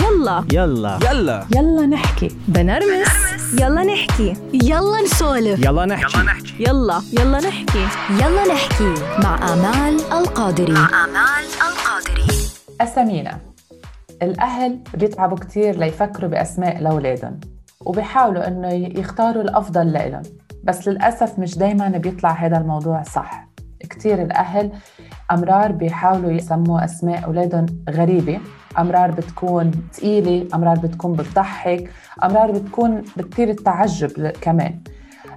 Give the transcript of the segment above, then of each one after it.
يلا. يلا. يلا. يلا نحكي. بنرمس. يلا نحكي. يلا نسولف. يلا نحكي. يلا يلا. نحكي. يلا نحكي. مع آمال القادري. آمال القادري. أسامينا. الأهل بيتعبوا كتير ليفكروا بأسماء لأولادهم وبيحاولوا إنه يختاروا الأفضل لإلهم. بس للأسف مش دايما بيطلع هذا الموضوع صح. كتير الأهل أمرار بيحاولوا يسموا أسماء أولادهم غريبة أمرار بتكون ثقيلة أمرار بتكون بتضحك أمرار بتكون بتثير التعجب كمان.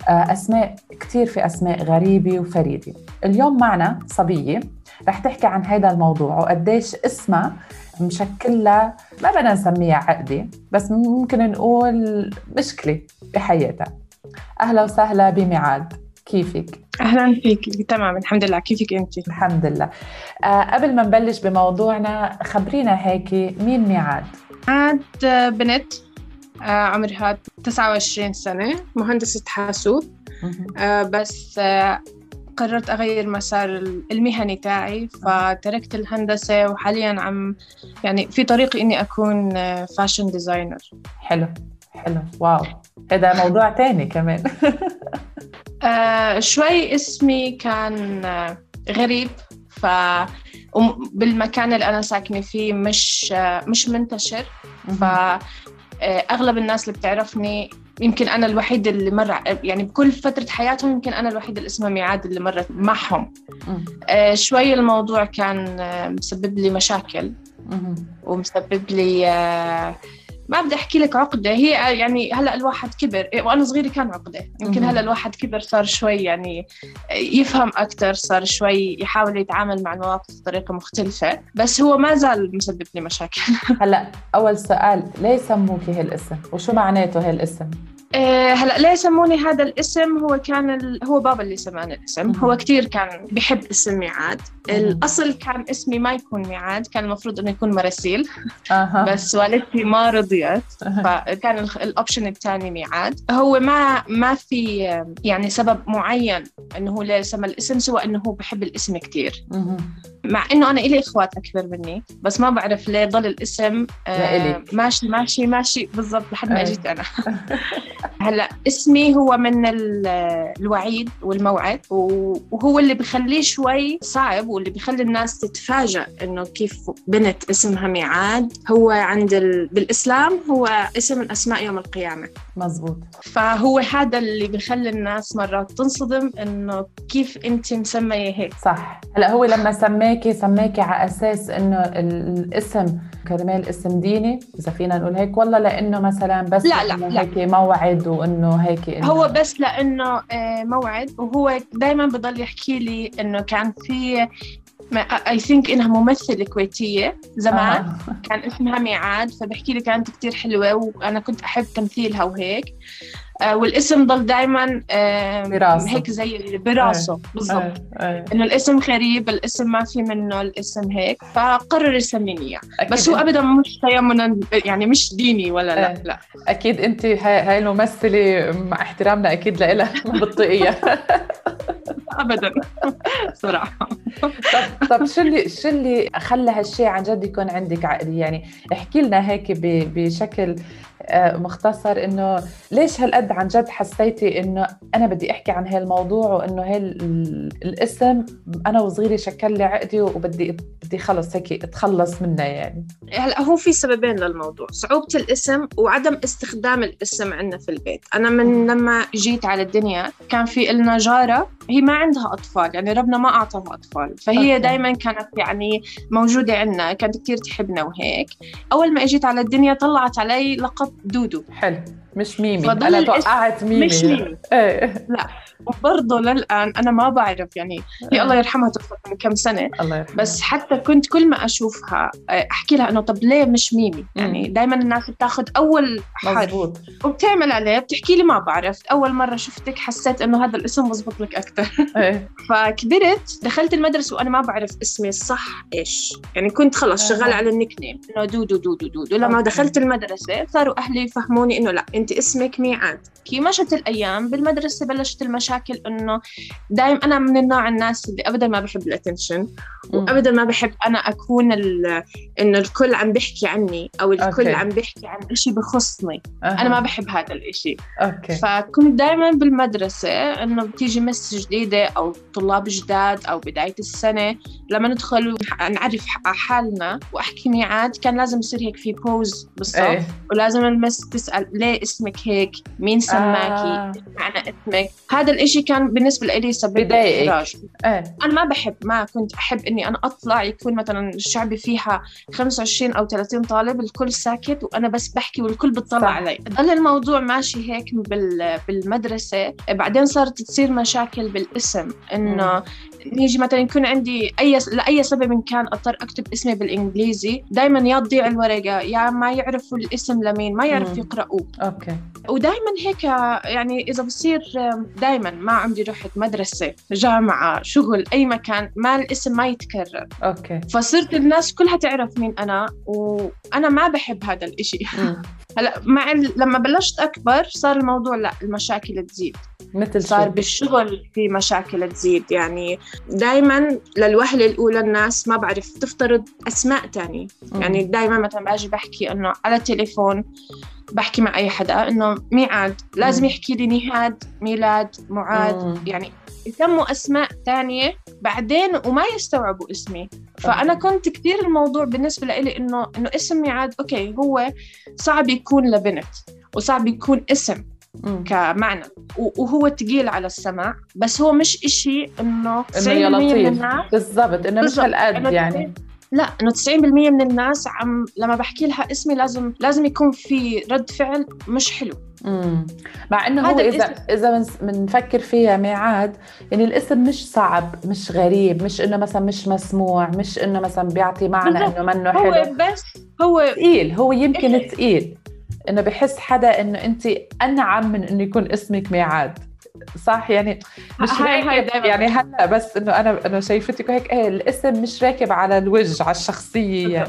آه، أسماء كتير في أسماء غريبة وفريدة. اليوم معنا صبية رح تحكي عن هذا الموضوع وقديش اسمها مشكل لها ما بدنا نسميها عقدة بس ممكن نقول مشكلة بحياتها. أهلا وسهلا بميعاد. كيفك؟ أهلا فيك. تمام الحمد لله. كيفك أنت؟ الحمد لله. آه قبل ما نبلش بموضوعنا خبرينا هيك مين ميعاد؟ ميعاد بنت آه عمرها 29 سنة مهندسة حاسوب. آه بس آه قررت أغير مسار المهني تاعي فتركت الهندسة وحاليا عم يعني في طريقي إني أكون fashion designer حلو حلو. wow. هذا موضوع تاني كمان. آه شوي اسمي كان آه غريب ف بالمكان اللي أنا ساكنة فيه مش آه مش منتشر. فأغلب الناس اللي بتعرفني يمكن أنا الوحيد اللي مر يعني بكل فترة حياتهم يمكن أنا الوحيد اللي اسمها ميعاد اللي مرت معهم. آه شوي الموضوع كان آه مسبب لي مشاكل. ومسبب لي آه ما بدي أحكي لك عقدة. هي يعني هلأ الواحد كبر. وأنا صغيرة كان عقدة. يمكن هلأ الواحد كبر صار شوي يعني يفهم أكثر صار شوي يحاول يتعامل مع المواقف بطريقة مختلفة. بس هو ما زال مسبب لي مشاكل. هلأ أول سؤال ليه سموكي هالاسم؟ وشو معناته هالاسم؟ هلا ليه سموني هذا الاسم؟ هو كان ال... هو بابا اللي سماني الاسم. هو كثير كان بحب اسم ميعاد. الأصل كان اسمي ما يكون ميعاد كان المفروض إنه يكون مراسيل. أه. بس والدتي ما رضيت فكان ال option الثاني ميعاد. هو ما ما في يعني سبب معين إنه هو ليه سمى الاسم سوى إنه هو بحب الاسم كثير مع إنه أنا إلي إخوات أكبر مني بس ما بعرف ليه ضل الاسم آه ماشي ماشي ماشي بالضبط لحد ما اجيت أنا. هلا اسمي هو من الوعيد والموعد وهو اللي بخليه شوي صعب واللي بخلي الناس تتفاجأ إنه كيف بنت اسمها ميعاد. هو عند ال... بالإسلام هو اسم من اسماء يوم القيامة. مزبوط. فهو هذا اللي بخلي الناس مرات تنصدم إنه كيف أنت مسمية هيك. صح. هلا هو لما سماكي سماكي على أساس إنه الاسم كرمال اسم ديني إذا فينا نقول هيك والله لأنه مثلا بس لا لا, لا. هيك موعد وانه هيك إنه هو بس لأنه موعد وهو دائما بضل يحكي لي إنه كان في اي ثينك إنها ممثلة كويتية زمان آه. كان اسمها ميعاد فبحكي لي كانت كتير حلوة وأنا كنت أحب تمثيلها وهيك آه والاسم ضل دائما آه براسه. هيك زي براسه. آه. بالضبط. آه. إنه الاسم غريب الاسم ما في منه الاسم هيك فقرر يسميني اياه بس هو ابدا مش تيمنا يعني مش ديني ولا لا لا. أكيد أنت هاي الممثلة مع احترامنا أكيد لها ما بتطيقيها. ابدا. صراحة طب طب شو اللي شو اللي خلى هالشيء عن جد يكون عندك عقلي يعني احكي لنا هيك بشكل مختصر إنه ليش هالقد عن جد حسيتي إنه أنا بدي أحكي عن هالموضوع وإنه هي الاسم أنا وصغيري شكل لي عقدي وبدي بدي خلص هيك أتخلص منه يعني. هلأ هو في سببين للموضوع صعوبة الاسم وعدم استخدام الاسم عندنا في البيت. أنا من لما جيت على الدنيا كان في لنا جارة هي ما عندها أطفال يعني ربنا ما أعطاها أطفال. فهي دائما كانت يعني موجودة عندنا كانت كتير تحبنا وهيك. أول ما اجيت على الدنيا طلعت علي لقب دودو. حلو. مش ميمي. أنا توقعت ميمي. مش ميمي. إيه. لا. وبرضه للآن أنا ما بعرف يعني هي الله يرحمها توفت من كم سنة. الله يرحمها. بس حتى كنت كل ما أشوفها أحكي لها إنه طب ليه مش ميمي؟ يعني دائما الناس بتاخذ أول حرف مزبوط وبتعمل عليه بتحكي لي ما بعرف. أول مرة شفتك حسيت إنه هذا الاسم بزبط لك أكثر إيه. فكبرت دخلت المدرسة وأنا ما بعرف اسمي الصح إيش. يعني كنت خلص شغال على ال nickname. إنه دودو دودو دودو لما. دخلت المدرسة صاروا أهلي يفهموني إنه لا انت اسمك ميعاد كي مشت الأيام بالمدرسة بلشت المشاكل إنه دايم أنا من النوع الناس اللي ابدا ما بحب ال attention وابدا ما بحب أنا أكون إنه الكل عم بيحكي عني أو الكل okay. عم بيحكي عن شيء بخصني أه. أنا ما بحب هذا الشيء فكنت دائما بالمدرسة إنه بتيجي miss جديدة أو طلاب جداد أو بداية السنة لما ندخل نعرف حالنا وأحكي ميعاد كان لازم يصير هيك في pause بالصف إيه. ولازم ال miss تسأل ليه اسمك هيك مين سماكي؟ آه. معنى اسمك؟ هذا الإشي كان بالنسبة لي سبب إيه. أنا ما بحب ما كنت أحب إني أنا أطلع يكون مثلا الشعبي فيها 25 أو 30 طالب الكل ساكت وأنا بس بحكي والكل بتطلع علي. ضل الموضوع ماشي هيك بالمدرسة. بعدين صارت تصير مشاكل بالاسم. إنه نيجي مثلا يكون عندي أي لأي سبب كان أضطر أكتب اسمي بالإنجليزي دائما يا تضيع الورقة يا ما يعرفوا الاسم لمين ما يعرف يقرأوه. أوكي ودائما هيك يعني إذا بصير دائما ما عمري رحت مدرسة جامعة شغل أي مكان ما الاسم ما يتكرر. أوكي. فصرت الناس كلها تعرف مين أنا وأنا ما بحب هذا الإشي. هلا مع لما بلشت أكبر صار الموضوع لا المشاكل تزيد. مثل صار بالشغل في مشاكل تزيد. يعني دائما للوهلة الأولى الناس ما بعرف تفترض أسماء تانية. يعني دائما مثلا باجي بحكي إنه على التليفون بحكي مع أي حدا إنه ميعاد لازم يحكي لي نهاد ميلاد معاد يعني يسموا أسماء تانية بعدين وما يستوعبوا اسمي. فأنا كنت كثير الموضوع بالنسبة لي إنه إنه اسم ميعاد أوكي هو صعب يكون لبنت وصعب يكون اسم كمعنى وهو تقيل على السمع بس هو مش إشي إنه 90% من الناس بالضبط إنه مش هالقد يعني. لا إنه 90% من الناس عم لما بحكي لها اسمي لازم لازم يكون في رد فعل مش حلو. امم مع إنه هو اذا إذا بنفكر فيها ميعاد يعني الاسم مش صعب مش غريب مش إنه مثلا مش مسموع مش إنه مثلا بيعطي معنى إنه منه حلو. هو بس هو ثقيل هو يمكن ثقيل إنه بحس حدا إنه انت أنعم من إنه يكون اسمك ميعاد. صح؟ يعني مش هاي هاي يعني هلا بس إنه أنا أنا شايفتك هيك إيه الاسم مش راكب على الوجه على الشخصية.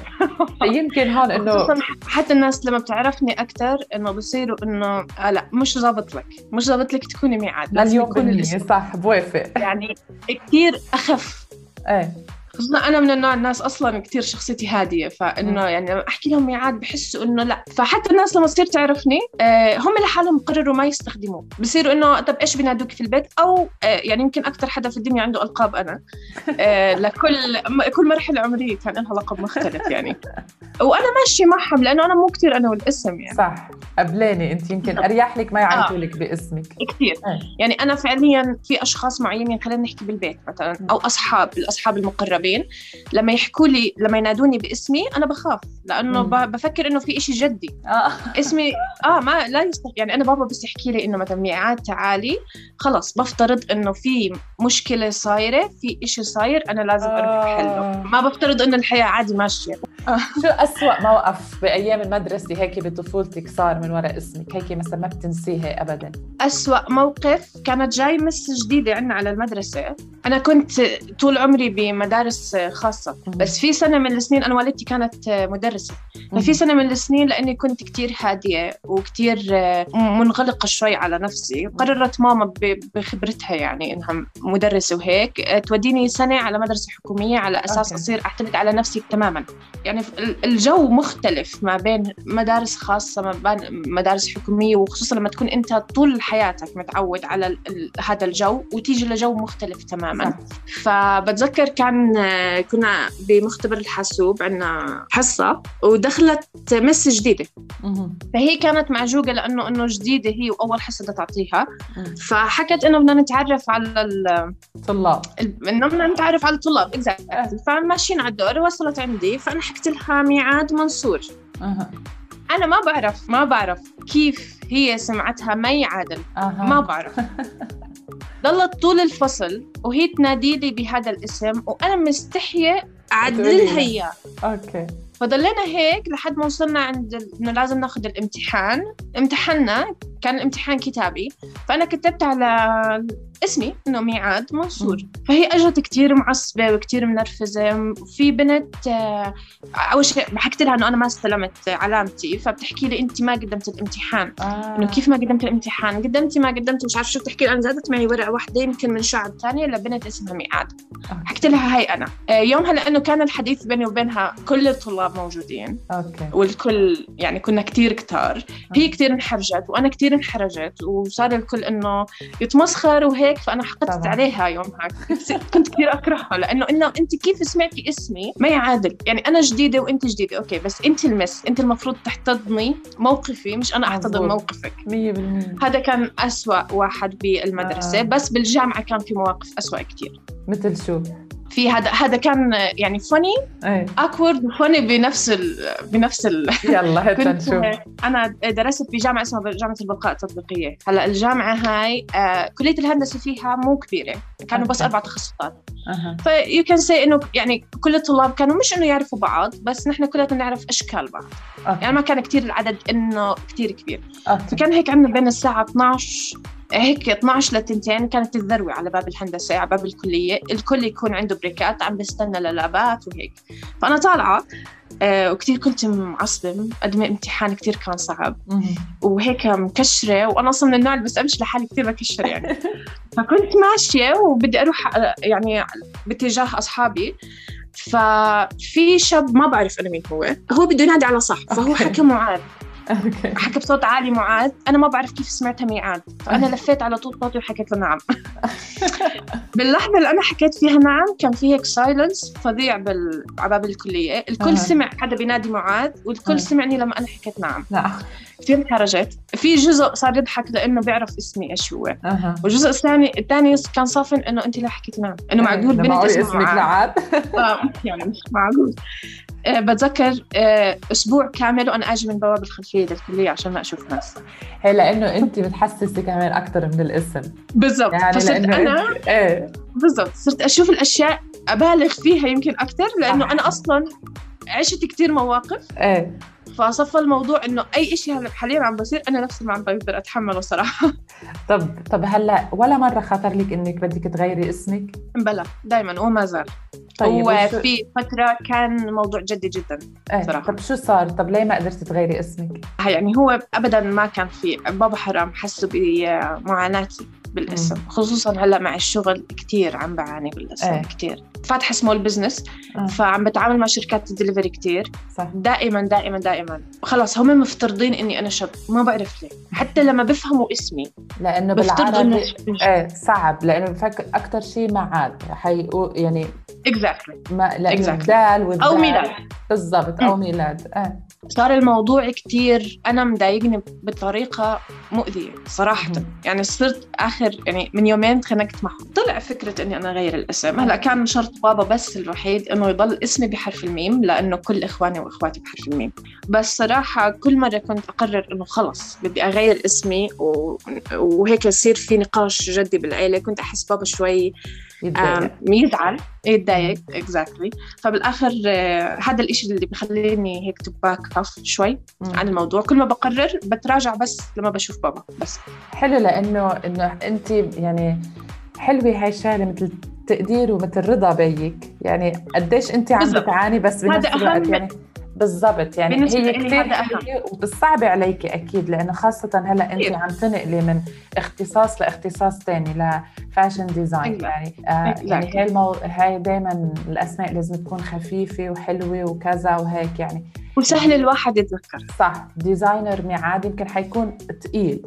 يعني يمكن هون إنه حتى الناس لما بتعرفني أكثر إنه بصيروا إنه آه لا مش ظابط لك مش ظابط لك تكوني ميعاد لازم يكون الاسم صح بوافق. يعني كثير أخف. إيه. خصوصا أنا من النوع الناس أصلا كثير شخصيتي هادية فإنه يعني لما أحكي لهم ميعاد بحسوا إنه لا. فحتى الناس لما تصير تعرفني آه، هم لحالهم قرروا ما يستخدموه. بصيروا إنه طب إيش بينادوك في البيت؟ أو آه، يعني يمكن أكثر حدا في الدنيا عنده ألقاب أنا. آه، لكل كل مرحلة عمرية كان لها لقب مختلف يعني. وأنا ماشية معهم لأنه أنا مو كثير أنا والاسم يعني. صح. قبلاني أنت يمكن أريح لك ما يعرفوا لك باسمك. كثير يعني أنا فعليا في أشخاص معينين خلينا نحكي بالبيت مثلا أو أصحاب الأصحاب المقربين. المقربين لما يحكوا لي لما ينادوني باسمي أنا بخاف لأنه م. بفكر إنه في إشي جدي آه. اسمي آه ما لا يستح يعني أنا بابا بس يحكي لي إنه مثلا ميعاد تعالي خلص بفترض إنه في مشكلة صايرة في إشي صاير أنا لازم أروح أحله آه. ما بفترض إنه الحياة عادي ماشية شو أسوأ موقف بأيام المدرسة هيك بطفولتك صار من وراء اسمك؟ هيك مثلا ما بتنسيها أبدا. أسوأ موقف كانت جاي مس جديدة عنا على المدرسة. أنا كنت طول عمري بمدارس خاصة. بس في سنة من السنين أنا والدتي كانت مدرسة. ففي سنة من السنين لأني كنت كتير هادية وكتير منغلقة شوي على نفسي. قررت ماما بخبرتها يعني إنها مدرسة وهيك. توديني سنة على مدرسة حكومية على أساس أصير أعتمد على نفسي تماما. يعني يعني الجو مختلف ما بين مدارس خاصة ما بين مدارس حكومية وخصوصا لما تكون أنت طول حياتك متعود على هذا الجو وتيجي لجو مختلف تماما. فبتذكر كان كنا بمختبر الحاسوب عندنا حصة ودخلت مس جديدة. فهي كانت معجوقة لأنه إنه جديدة هي وأول حصة بدها تعطيها. فحكت إنه بدنا نتعرف على الطلاب إنه بدنا نتعرف على الطلاب فماشيين على الدور وصلت عندي فأنا حكيت لها ميعاد منصور. أه. أنا ما بعرف ما بعرف كيف هي سمعتها ما يعادل أه. ما بعرف. ضلت طول الفصل وهي تنادي لي بهذا الاسم وأنا مستحية أعدلها إياه. okay. فضلينا هيك لحد ما وصلنا عند إنه لازم ناخذ الامتحان. امتحنا كان الامتحان كتابي فأنا كتبت على اسمي إنه ميعاد منصور. فهي أجت كتير معصبة وكتير منرفزة. في بنت آه، أول شيء حكيت لها إنه أنا ما استلمت علامتي فبتحكي لي أنت ما قدمت الامتحان. آه. إنه كيف ما قدمت الامتحان؟ قدمتي ما قدمت مش عارف شو بتحكي لي أنا زادت معي ورقة واحدة يمكن من شعب ثانية لبنت اسمها ميعاد. okay. حكيت لها هاي أنا. آه، يومها لأنه كان الحديث بيني وبينها كل الطلاب موجودين. okay. والكل يعني كنا كتير كتار. هي كتير انحرجت وأنا كتير انحرجت وصار الكل إنه يتمسخر وهيك فأنا حقدت طبعاً. عليها يومها كنت- كتير أكرهها لأنه إنه أنت كيف سمعتي اسمي ميعاد يعني أنا جديدة وأنت جديدة okay بس أنت ال miss أنت المفروض تحتضني موقفي مش أنا أحتضن. موقفك 100% هذا كان أسوأ واحد بالمدرسة آه. بس بالجامعة كان في مواقف أسوأ كتير مثل شو؟ في هذا هذا كان يعني funny awkward funny بنفس ال بنفس ال يلا هات نشوف. أنا درست في جامعة اسمها جامعة البلقاء التطبيقية. هلأ الجامعة هاي آه كلية الهندسة فيها مو كبيرة كانوا بس. أربع تخصصات. أها. ف you can say إنه يعني كل الطلاب كانوا مش إنه يعرفوا بعض بس نحن كلنا نعرف أشكال بعض. okay يعني ما كان كتير العدد إنه كتير كبير. okay فكان هيك عندنا بين الساعة 12 هيك 12 لتنتين كانت الذروة على باب الهندسة على باب الكلية. الكل يكون عنده break ات عم بيستنى لل lab ات وهيك. فأنا طالعة آه وكتير كنت معصبة مقدمة امتحان كتير كان صعب. وهيك مكشرة وأنا أصلا من النوع اللي بس أمشي لحالي كتير بكشر يعني. فكنت ماشية وبدي أروح آه، يعني باتجاه أصحابي. ففي شاب ما بعرف أنا مين هو هو بده ينادي على صح فهو. حكى معاذ أوكي. حكى بصوت عالي معاذ. أنا ما بعرف كيف سمعتها ميعاد. فأنا لفيت على طول صوتي وحكيت له نعم. باللحظة اللي أنا حكيت فيها نعم كان في هيك silence فظيع بال... على باب الكلية. الكل. سمع حدا بينادي معاذ أه. والكل سمعني لما أنا حكيت نعم. لا. كثير انحرجت. في جزء صار يضحك لأنه بيعرف اسمي إيش هو. أها. والجزء الثاني الثاني كان صافن إنه أنت ليه حكيت نعم؟ إنه معقول بنت معقول اسمها اسمك آه، يعني مش معقول. أه بتذكر أه أسبوع كامل وأنا آجي من بوابة الخلفية للكلية عشان ما أشوف ناس. هي لأنه أنت بتحسسي كمان أكثر من الاسم. بالضبط. يعني فصرت أنا انت إيه. بالضبط. صرت أشوف الأشياء أبالغ فيها يمكن أكثر لأنه صح. أنا أصلا عشت كثير مواقف إيه فصفى الموضوع إنه أي شيء هلا حاليا عم بصير أنا نفسي ما عم بقدر أتحمله صراحة طب طب هلا ولا مرة خطر لك إنك بدك تغيري اسمك؟ بلا دائما وما زال طيب وشو- وفي فترة كان موضوع جدي جدا إيه صراحة. طب شو صار؟ طب ليه ما قدرتي تغيري اسمك؟ يعني هو ابدا ما كان في بابا حرام حسوا بمعاناتي بالاسم. خصوصا هلأ مع الشغل كثير عم بعاني بالاسم إيه. كثير فاتحة small business آه. فعم بتعامل مع شركات الدليفري كثير صح. دائما دائما دائما. خلص هم مفترضين إني أنا شاب ما بعرف ليه. حتى لما بفهموا اسمي لأنه بالعربي إيه صعب. لأنه بفكر أكثر شيء معاذ حيقول يعني exactly ما لأنه Exactly. أو ميلاد. بالضبط أو ميلاد. إيه صار الموضوع كتير أنا مضايقني بطريقة مؤذية صراحة. مهم. يعني صرت آخر يعني من يومين تخانقت معه طلع فكرة إني أنا أغير الاسم هلا كان شرط بابا بس الوحيد إنه يضل اسمي بحرف الميم لأنه كل إخواني وإخواتي بحرف الميم. بس صراحة كل مرة كنت أقرر إنه خلص بدي أغير اسمي و... وهيك يصير في نقاش جدي بالعيلة. كنت أحس بابا شوي يزعل يتضايق exactly فبالآخر آه، هذا الإشي اللي بخليني هيك to back off شوي. عن الموضوع كل ما بقرر بتراجع بس لما بشوف بابا بس حلو لأنه إنه أنت يعني حلوة هاي الشغلة مثل تقدير ومثل رضا بيك يعني قديش أنت عم. بتعاني بس بنفس الوقت. يعني بالضبط يعني بالنسبة هي كثير وبتصعبي عليكي أكيد لأنه خاصه هلأ انت. عم تنقلي من اختصاص لاختصاص ثاني ل fashion design. يعني آه. يعني هاي المو... هاي دائما الأسماء لازم تكون خفيفة وحلوة وكذا وهيك يعني وسهل الواحد يتذكر صح designer ميعاد يمكن حيكون ثقيل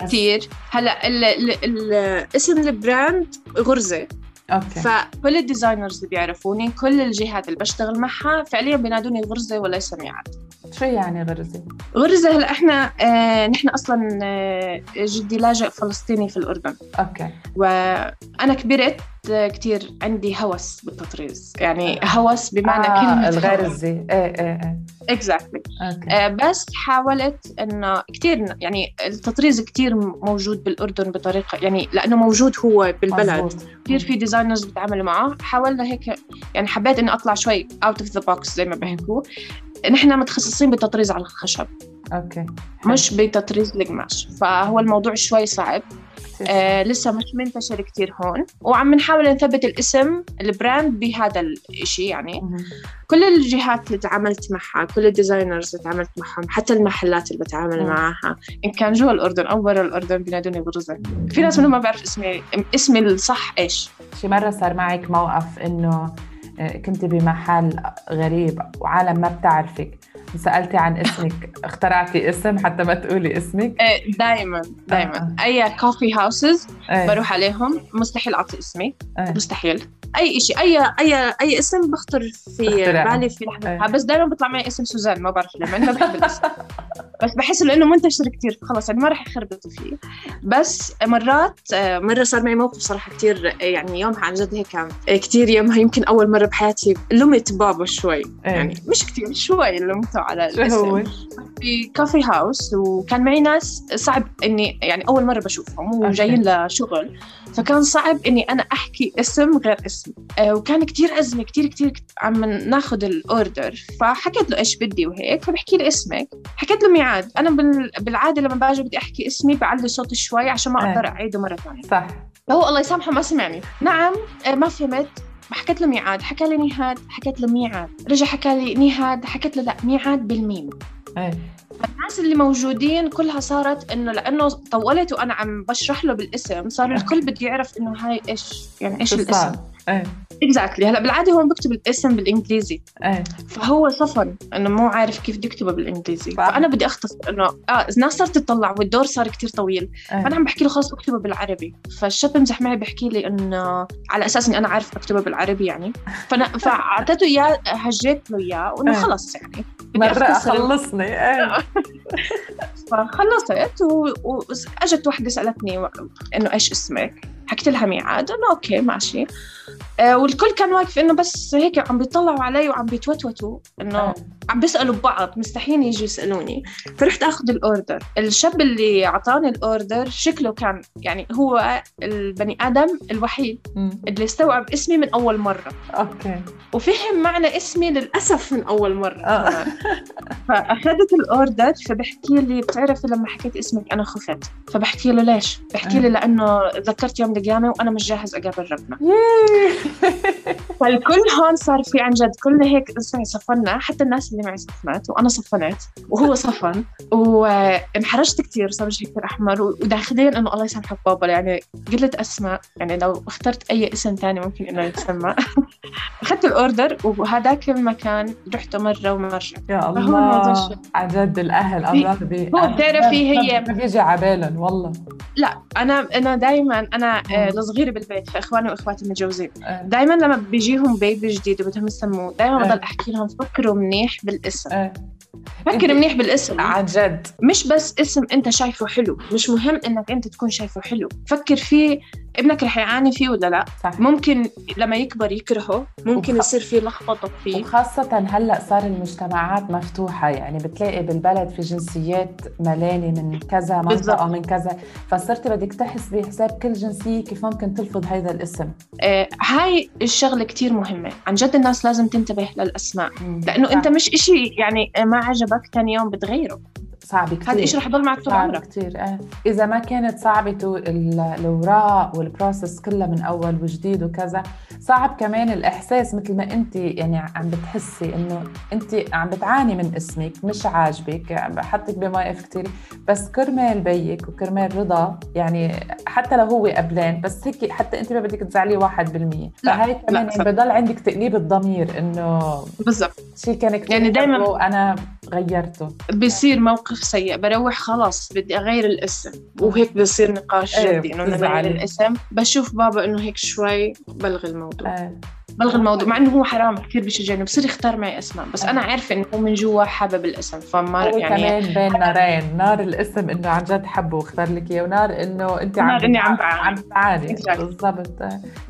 كثير هلأ ال- ال- ال- اسم ال brand غرزة أوكي. فكل ال designers اللي بيعرفوني كل الجهات اللي بشتغل معها فعليا بينادوني غرزة وليس ميعاد شو يعني غرزة؟ غرزة هلا إحنا آه نحن أصلا آه جدي لاجئ فلسطيني في الأردن. أوكي. وأنا كبرت كتير عندي هوس بالتطريز. يعني هوس بمعنى آه كلمة الغرزه إيه إيه إيه. exactly أوكي. بس حاولت إنه كثير يعني التطريز كتير موجود بالأردن بطريقة يعني لأنه موجود هو بالبلد. كثير في designers بتعاملوا معه. حاولنا هيك يعني حبيت اني أطلع شوي out of the box زي ما بيحكوا. نحن متخصصين بالتطريز على الخشب. أوكي. مش بتطريز القماش. فهو الموضوع شوي صعب. آه لسه مش منتشر كتير هون. وعم نحاول نثبت الاسم ال brand بهذا الشيء يعني. مهم. كل الجهات اللي تعاملت معها كل ال designers اللي تعاملت معهم حتى المحلات اللي بتعامل مم. معها. إن كان جوا الأردن أو برا الأردن بينادوني غرزة في ناس منهم ما بعرف اسمي اسمي الصح إيش. شي مرة صار معك موقف إنه آه، كنت بمحل غريب وعالم ما بتعرفك. سألتي عن اسمك اخترعتي اسم حتى ما تقولي اسمك؟ دايما دايما. آه. أي كوفي هاوسز إيه. بروح عليهم مستحيل أعطي اسمي إيه. مستحيل. أي شيء أي أي أي اسم بخطر في. بالي في لحظة. أي. بس دائما بيطلع معي اسم سوزان ما بعرف ليه ما بحب الاسم. بس بحس إنه منتشر كثير خلص يعني ما راح يخربطوا فيه. بس مرات آه، مرة صار معي موقف صراحة كثير يعني يومها عن جد هيك كثير يومها يمكن أول مرة بحياتي لمت بابا شوي. إيه. يعني مش كثير شوي لمته على الاسم هو؟ في coffee house وكان معي ناس صعب إني يعني أول مرة بشوفهم وجايين لشغل. فكان صعب إني أنا أحكي اسم غير اسمي آه، وكان كتير أزمة كتير كتير كت- عم ناخذ ال order فحكيت له إيش بدي وهيك فبحكي لي اسمك. حكيت له ميعاد. أنا بال- بالعادة لما باجي بدي أحكي اسمي بعلي صوتي شوي عشان ما إيه. أقدر أعيده مرة ثانية. صح. فهو الله يسامحه ما سمعني. نعم آه، ما فهمت. حكيت له ميعاد حكى لي نهاد حكيت له ميعاد. رجع حكى لي نهاد حكيت له لا ميعاد بالميم. إيه. الناس اللي موجودين كلها صارت إنه لأنه طولت وأنا عم بشرح له بالاسم صار الكل بده يعرف إنه هاي إيش يعني إيش الاسم؟ إيه. exactly هلا بالعادة هون بكتب الاسم بالإنجليزي. إيه. فهو صفن إنه مو عارف كيف بدي اكتبه بالإنجليزي. صح. فأنا بدي اختصر إنه آه الناس صارت تطلع والدور صار كتير طويل إيه. فانا عم بحكي له خلص اكتبه بالعربي. فالشاب بمزح معي بحكي لي إنه على أساس إني أنا عارف أكتبه بالعربي يعني. فأنا فأعطيته إياه هجيت له إياه وإنه إيه. خلص يعني. أختصر خلصني إيه. فخلصت وأجت وحدة سألتني إنه إيش اسمك حكيت لها ميعاد انه أوكي ماشي آه والكل كان واقف إنه بس هيك عم بيطلعوا علي وعم بيتوتوتوا إنه إيه. عم بيسألوا ببعض مستحيل يجوا يسألوني. فرحت آخذ ال order. الشاب اللي أعطاني ال order شكله كان يعني هو البني آدم الوحيد. اللي استوعب اسمي من أول مرة. أوكي. وفهم معنى اسمي للأسف من أول مرة. آه. فأخذت الأوردر فبحكي لي بتعرفي لما حكيت اسمك أنا خفت. فبحكي له ليش؟ بحكي لي لأنه تذكرت يوم القيامه وأنا مش جاهز أقابل ربنا. فالكل هون صار في عن جد. كلنا هيك صفنا حتى الناس اللي معي صفنت وأنا صفنت وهو صفن وانحرجت كثير صار وجهي كثير أحمر وداخليا إنه الله يسامحك بابا يعني قلة اسماء يعني لو اخترت أي اسم ثاني ممكن إنه يتسمى أخذت الأوردر وهذاك المكان رحته مرة وما رجعت يا الله؟ عن جد الأهل امراض بي هو بتعرفي هي- ما بيجي على بالهم والله لا أنا أنا دائما أنا آه،. الصغيره بالبيت فإخواني وإخواتي متجوزين إيه. دائما لما بيجيهم بيبي جديد وبدهم يسموه دائما إيه. بضل أحكي لهم فكروا منيح بالاسم. إيه فكر منيح بالاسم. عن جد. مش بس اسم انت شايفه حلو مش مهم انك انت تكون شايفه حلو. فكر فيه ابنك رح يعاني فيه ولا لا. صح ممكن لما يكبر يكرهه ممكن وخ- يصير فيه لخبطة فيه. وخاصة هلأ صار المجتمعات مفتوحة يعني بتلاقي بالبلد في جنسيات ملانة من كذا بالضبط. منطقة من كذا. فصرت بدك تحسبي حساب كل جنسية كيف ممكن تلفظ هذا الاسم. آه هاي الشغلة كتير مهمة. عن جد الناس لازم تنتبه للأسماء. لأنه صح. انت مش إشي يعني ما عجبك ثاني يوم بتغيره. صعب كثير هذا الشيء رح يضل معك طول عمرك؟ كثير آه. إذا ما كانت صعبة ال- الأوراق وال process كلها من أول وجديد وكذا صعب كمان الإحساس مثل ما أنت يعني عم بتحسي إنه أنت عم بتعاني من اسمك مش عاجبك بحطك بمواقف كثير بس كرمال بيك وكرمال رضا يعني حتى لو هو قبلان بس هيك حتى أنت ما بدك تزعليه واحد بالمية. لا، فهي لا، كمان. يعني بضل عندك تأنيب الضمير إنه بالضبط. شيء كان كثير يعني دايماً- حلو وأنا غيرته. بصير موقف سيء بروح خلاص بدي أغير الاسم. وهيك بصير نقاش إيه، جدي إنه. نغير الاسم. بشوف بابا إنه هيك شوي بلغي الموضوع. آه. بلغي الموضوع مع إنه هو حرام كثير بشجعني بصير يختار معي أسماء بس أنا عارفة إنه هو من جوا حابب الاسم فما يعني كمان بين نارين نار الاسم إنه عن جد حبه واختار لك إياه ونار إنه أنت عم بعاني. عم Exactly. بالضبط.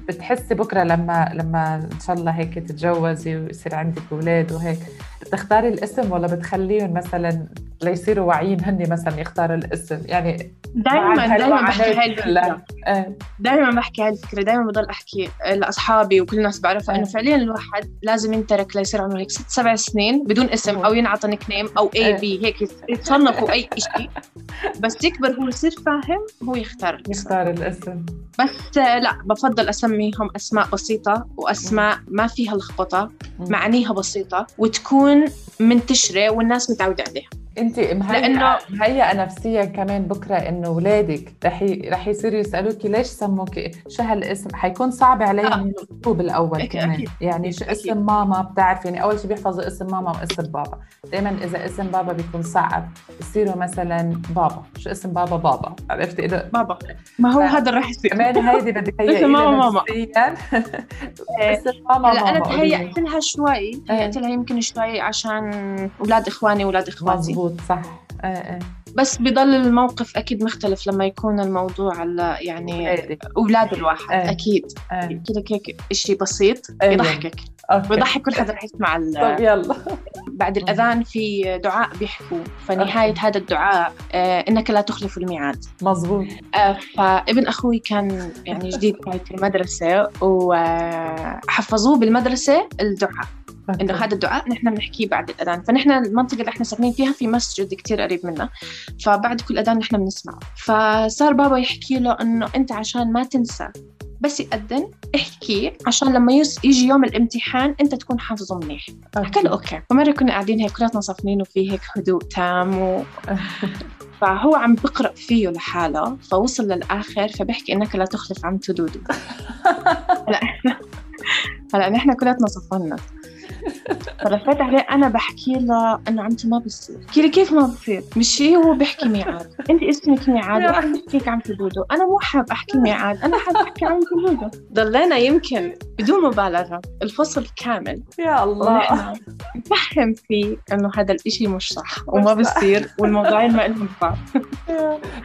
بتحسي بكرة لما لما إن شاء الله هيك تتجوزي ويصير عندك أولاد وهيك. بتختاري الاسم ولا بتخليهم مثلا ليصيروا واعيين هن مثلا يختاروا الاسم يعني دائما دائما بحكي هاي. الفكرة آه. دائما بحكي هاي الفكرة دائما بضل أحكي لأصحابي وكل الناس بعرفها إنه آه. فعليا الواحد لازم ينترك ليصير عمره هيك ست سبع سنين بدون اسم أو ينعطى nickname أو A. B هيك يتصنفوا أي شيء بس يكبر هو يصير فاهم هو يختار الاسم يختار الاسم بس آه، لا بفضل أسميهم أسماء بسيطة وأسماء ما فيها لخبطة. معانيها بسيطة وتكون منتشرة والناس متعودة عليها. انت مهيئه مهيئه نفسيا كمان بكرة إنه اولادك رح ي... رح يصيروا يسالوك ليش سموك شو هالاسم؟ حيكون صعب عليهم آه. يلقطوه بالأول أكيد- كمان. أكيد. يعني شو أكيد. اسم ماما بتعرف يعني أول شيء بيحفظوا اسم ماما واسم بابا. دائما إذا اسم بابا بيكون صعب. بصيروا مثلا بابا. شو اسم بابا؟ بابا. عرفتي؟ اذا بابا. ما هو ف- هذا رح يصير. كمان هيدي بدك اسم ماما ماما. اسم ماما أنا ماما. لي. تهيأت لها شوي تهيأت لها يمكن شوي عشان أولاد إخواني واولاد إخواتي. مزبوط صح آه آه. بس بضل الموقف أكيد مختلف لما يكون الموضوع على يعني. أولاد الواحد آه. أكيد آه. لك هيك شيء بسيط أيوة. يضحكك أوكي. بيضحك كل حدا رح يسمع ال- طب يلا بعد الأذان في دعاء بيحكوا فنهاية هذا الدعاء آه إنك لا تخلف الميعاد مزبوط آه، فابن أخوي كان يعني جديد في المدرسة وحفظوه بالمدرسة الدعاء إنه هذا الدعاء نحن بنحكيه بعد الأذان. فنحن المنطقة اللي إحنا ساكنين فيها في مسجد كتير قريب منا. فبعد كل أذان نحن بنسمعه فصار بابا يحكي له إنه أنت عشان ما تنسى بس يأذن احكي عشان لما يس- يجي يوم الامتحان أنت تكون حافظه منيح. حكى له أوكي. فمره كنا قاعدين هيك كلاتنا صافنين وفي هيك هدوء تام و... فهو عم بقرأ فيه لحاله فوصل للآخر فبحكي إنك لا تخلف عم تدودو هلا هلا نحن كلاتنا صفنا فلفيت عليه أنا بحكي له إنه عمتي ما بصير بحكي لي كيف ما بصير مش هي هو بيحكي ميعاد. أنت اسمك ميعاد وأنا بحكيك عم تدودو أنا مو حاب أحكي ميعاد أنا حاب أحكي عم تدودو ضلينا يمكن بدون مبالغة الفصل كامل. يا الله. نفهم فيه إنه هذا الإشي مش صح وما. بصير والموضوعين ما إلهم بعض.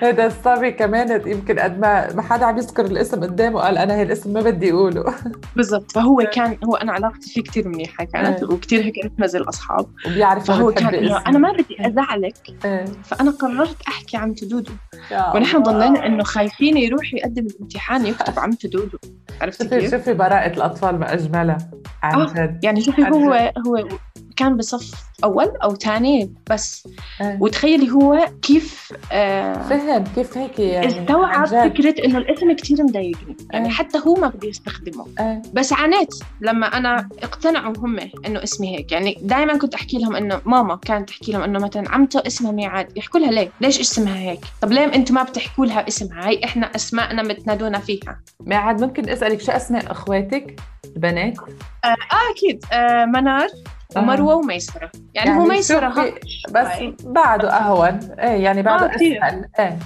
هذا الصبي كمان يمكن قد ما ما حدا عم يذكر الاسم قدامه قال أنا هالاسم ما بدي أقوله. بالضبط. فهو كان هو أنا علاقتي فيه كثير منيحة كانت إيه. وكثير هيك نحن الأصحاب وبيعرف فهو كان إنه. أنا ما بدي أزعلك إيه. فأنا قررت أحكي عم تدودو ونحن. ضلينا إنه خايفين يروح يقدم الامتحان يكتب عم تدودو عرفتي شوفي كيف؟ شوفي براءة الأطفال ما أجملها عن آه. جد يعني شوفي هو هو كان بصف أول أو ثاني بس. إيه. وتخيلي هو كيف آه فهم كيف هيك يعني استوعب. فكرة إنه الاسم كثير مضايقني. يعني إيه. حتى هو ما بده يستخدمه. إيه. بس عانيت لما أنا اقتنعوا هم إنه اسمي هيك. يعني دائما كنت أحكي لهم إنه ماما كانت تحكي لهم إنه مثلا عمته اسمها ميعاد يحكوا لها ليه؟ ليش اسمها هيك؟ طب ليه أنتم ما بتحكوا لها اسمها؟ هاي إحنا أسماءنا بتنادونا فيها. معاد ممكن أسألك شو أسماء إخواتك؟ البنات؟ آه أكيد. آه منار. ومروه وميسرة. يعني, هو ميسرة بس بعده أهون. إيه يعني بعده آه،. أسهل. إيه.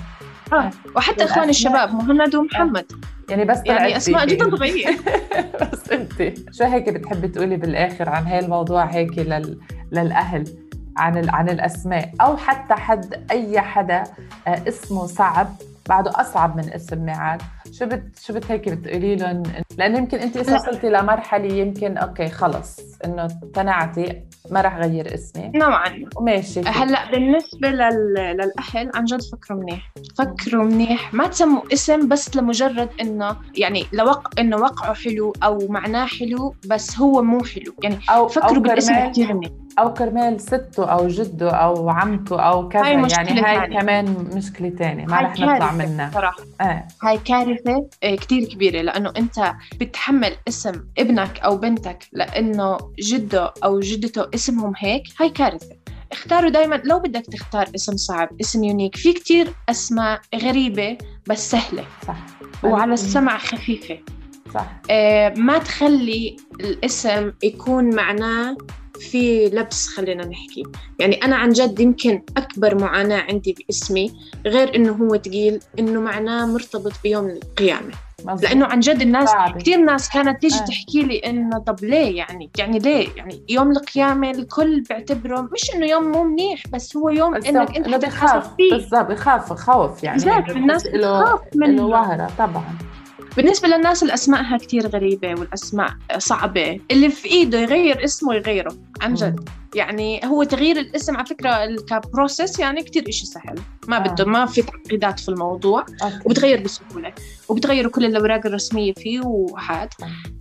آه. وحتى اخواني الشباب مهند ومحمد. يعني بس يعني أسماء. جدا طبيعيه بس انت شو هيك بتحبي تقولي بالآخر عن هاي الموضوع هيك لل... للأهل عن ال... عن الأسماء؟ أو حتى حد أي حدا آه، اسمه صعب بعده أصعب من اسم ميعاد شو بت شو بت هيك بتقولي لهم؟ لأنه يمكن انت. وصلتي لمرحلة يمكن أوكي خلص إنه اقتنعتي ما رح غير اسمي. نوعا. وماشي. هلأ بالنسبة لل... للأهل عن جد فكروا منيح. فكروا منيح. ما تسموا اسم بس لمجرد إنه يعني لوق... إنه وقعه حلو أو معناه حلو بس هو مو حلو. يعني أو فكروا أو بالاسم كثير منيح. أو كرمال سته أو جده أو عمته أو كذا هاي مشكلة يعني هاي تانية. كمان مشكلة ثانية ما رح نطلع منها. صراحة. إيه هاي كارثة آه، كتير كبيرة لأنه أنت بتحمل اسم ابنك أو بنتك لأنه جده أو جدته اسمهم هيك هاي كارثة. اختاروا دايما لو بدك تختار اسم صعب اسم يونيك في كتير أسماء غريبة بس سهلة. صح. وعلى السمع خفيفة. صح. آه، ما تخلي الاسم يكون معناه في لبس خلينا نحكي. يعني أنا عن جد يمكن أكبر معاناة عندي باسمي غير إنه هو تقيل إنه معناه مرتبط بيوم القيامة. مزبوط. لأنه عن جد الناس. كثير ناس كانت تيجي آه. تحكي لي إنه طب ليه يعني؟ يعني ليه؟ يعني يوم القيامة الكل بيعتبره مش إنه يوم مو منيح بس هو يوم أنت إنه حتتحاسب بخاف فيه. بالضبط. بخاف خوف يعني. بالذات الناس له بتخاف منه. وهرة. طبعا. بالنسبة للناس اللي أسمائها كتير غريبة والأسماء صعبة اللي في إيده يغير اسمه يغيره عن جد. يعني هو تغيير الاسم على فكرة ك process يعني كتير إشي سهل. ما آه. بده ما في تعقيدات في الموضوع. أوكي. وبتغير بسهولة. وبتغيروا كل الأوراق الرسمية فيه وهاد.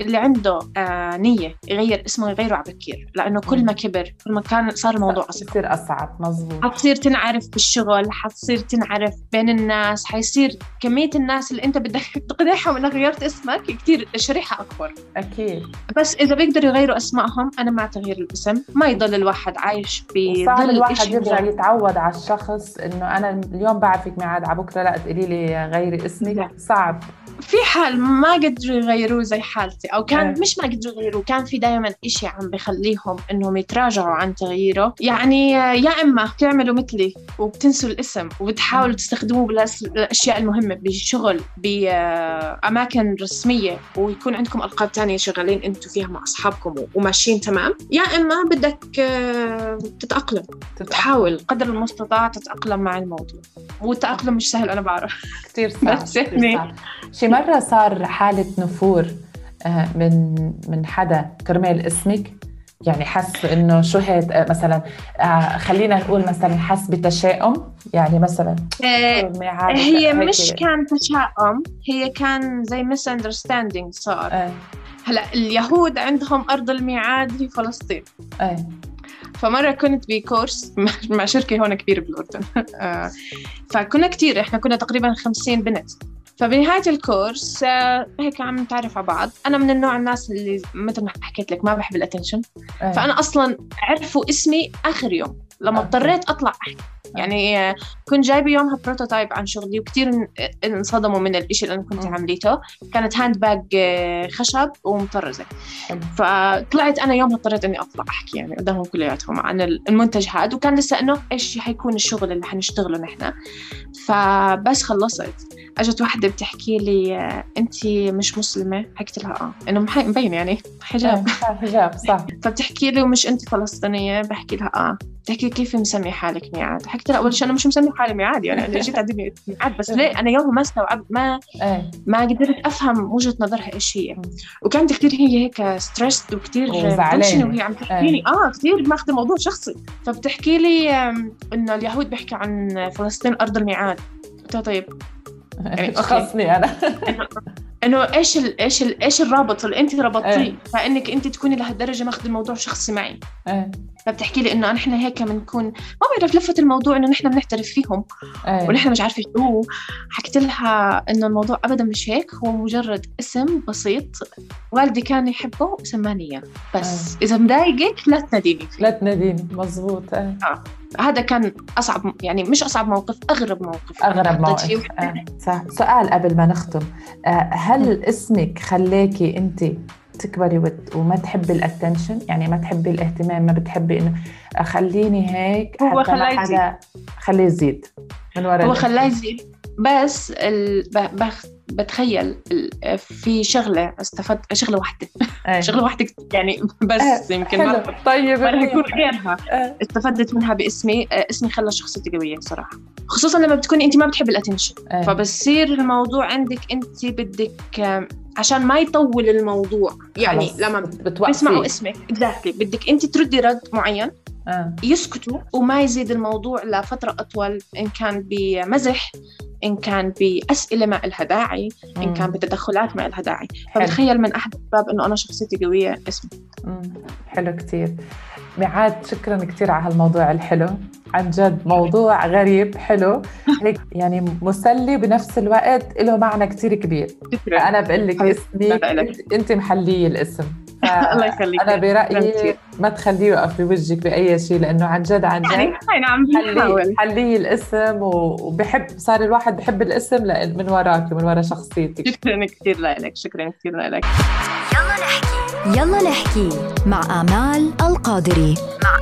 اللي عنده آه نية يغير اسمه يغيره على بكير. لأنه كل ما كبر كل ما كان صار الموضوع أصعب. بصير أصعب مزبوط حتصير تنعرف بالشغل حتصير تنعرف بين الناس حيصير كمية الناس اللي أنت بدك تقنعهم إنك غيرت اسمك كتير شريحة أكبر. أكيد. بس إذا بيقدروا يغيروا أسمائهم أنا مع تغيير الاسم. ما يضل الواحد عايش بظل الواحد يرجع يتعود على الشخص إنه أنا اليوم بعرفك ميعاد على بكرة لا تقولي لي غيري اسمك. لا. صعب. في حال ما قدروا يغيروه زي حالتي أو كان إيه. مش ما قدروا يغيروه كان في دائما إشي عم بخليهم إنهم يتراجعوا عن تغييره. يعني يا إما بتعملوا مثلي وبتنسوا الاسم وبتحاولوا تستخدموه بالاشياء المهمة بالشغل بأماكن رسمية ويكون عندكم ألقاب تانية شغالين أنتم فيها مع أصحابكم وماشيين تمام. يا إما بدك تتأقلم. تحاول قدر المستطاع تتأقلم مع الموضوع. والتأقلم مش سهل أنا بعرف. كثير صعب بس كتير يعني- صعب. شي مرة صار حالة نفور آه، من من حدا كرمال اسمك؟ يعني حس إنه شو هيك آه، مثلا آه، خلينا نقول مثلا حس بتشاؤم؟ يعني مثلا هي مش كان تشاؤم هي كان زي مس اندرستاندينج صار هلأ اليهود عندهم أرض الميعاد هي فلسطين إيه فمرة كنت بكورس مع شركة هون كبيرة بالاردن آه، فكنا كتير إحنا كنا تقريبا 50 بنت. فبنهاية الكورس آه، هيك عم نتعرف على بعض. أنا من النوع الناس اللي مثل ما حكيت لك ما بحب ال attention إيه. فأنا أصلا عرفوا اسمي آخر يوم. لما أوكي. اضطريت أطلع أحكي. يعني آه، كنت جايبة يومها prototype عن شغلي وكتير إن- انصدموا من الإشي اللي أنا كنت مم. عمليته. كانت hand bag آه، خشب ومطرزة. حلو. فطلعت أنا يومها اضطريت إني أطلع أحكي يعني قدامهم كلياتهم عن المنتج هذا. وكان لسه إنه إيش حيكون الشغل اللي حنشتغله نحن. فبس خلصت. أجت وحدة بتحكي لي آه، انت مش مسلمة؟ حكيت لها آه. إنه مبين يعني حجاب. حجاب صح. فبتحكي لي ومش انت فلسطينية؟ بحكي لها آه. بتحكي كيف مسمي حالك ميعاد؟ حكيت لها أول شيء أنا مش مسمي حالي ميعاد يعني أنا جيت عندي ميعاد بس ليه؟ أنا يومها ما استوعبت ما إيه. ما قدرت أفهم وجهة نظرها إيش هي. وكانت كثير هي هيك stressed وكثير. tension وهي عم تحكي لي. آه كثير ماخذة الموضوع شخصي. فبتحكي لي إنه اليهود بيحكي عن فلسطين أرض الميعاد. قلت لها طيب يعني مش أوكي. خصني أنا؟ إنه إيش ال إيش ال إيش الرابط؟ اللي أنت ربطتيه إيه. فإنك أنت تكوني لهالدرجة ماخذ الموضوع شخصي معي. إيه. فبتحكي لي إنه نحن هيك بنكون ما بعرف لفت الموضوع إنه نحن بنعترف فيهم. إيه. ونحن مش عارفة شو. حكيت لها إنه الموضوع ابدا مش هيك. هو مجرد اسم بسيط. والدي كان يحبه سماني اياه بس إذا مضايقك لا تناديني فيه. لا تناديني. مزبوط إيه. هذا كان أصعب يعني مش أصعب موقف أغرب موقف. أغرب موقف. آه. صح. سؤال قبل ما نختم. آه، هل اسمك خلاكي أنت تكبري وت- وما تحبي الاتنشن يعني ما تحبي الاهتمام ما بتحبي إنه خليني هيك هو خلاه يزيد. خليه يزيد من ورا هو. خلاه يزيد بس ال... بخ... بتخيل. في شغلة استفدت شغلة واحدة إيه. شغلة واحدة يعني بس إيه، يمكن حلو ما طيب ولا منيح. يكون غيرها إيه. استفدت منها باسمي آه، اسمي خلى شخصيتي قوية صراحة خصوصا لما بتكوني انت ما بتحبي ال attention إيه. فبصير الموضوع عندك انت بدك عشان ما يطول الموضوع يعني خلص، لما بت- بتوقفي. بيسمعوا اسمك exactly بدك انت تردي رد معين آه. يسكتوا وما يزيد الموضوع لفترة أطول إن كان بمزح إن كان بأسئلة ما إلها داعي إن كان. بتدخلات ما إلها داعي. فبتخيل من أحد الأسباب إنه أنا شخصيتي قوية اسمي. حلو كتير ميعاد شكرا كتير على هالموضوع الحلو عن جد موضوع غريب حلو هيك يعني مسلي بنفس الوقت له معنى كتير كبير أنا بقول لك لا. انت- محلية الاسم الله يخليك. أنا شكراً برايي. ما تخليه يوقف بوجهك بأي شيء لأنه عن جد عن يعني جد أنا عم بحاول حليه الاسم وبحب صار الواحد بحب الاسم من وراك من ورا شخصيتك. شكرا كثير لك شكرا كثير لك. يلا نحكي. يلا نحكي مع آمال القادري. مع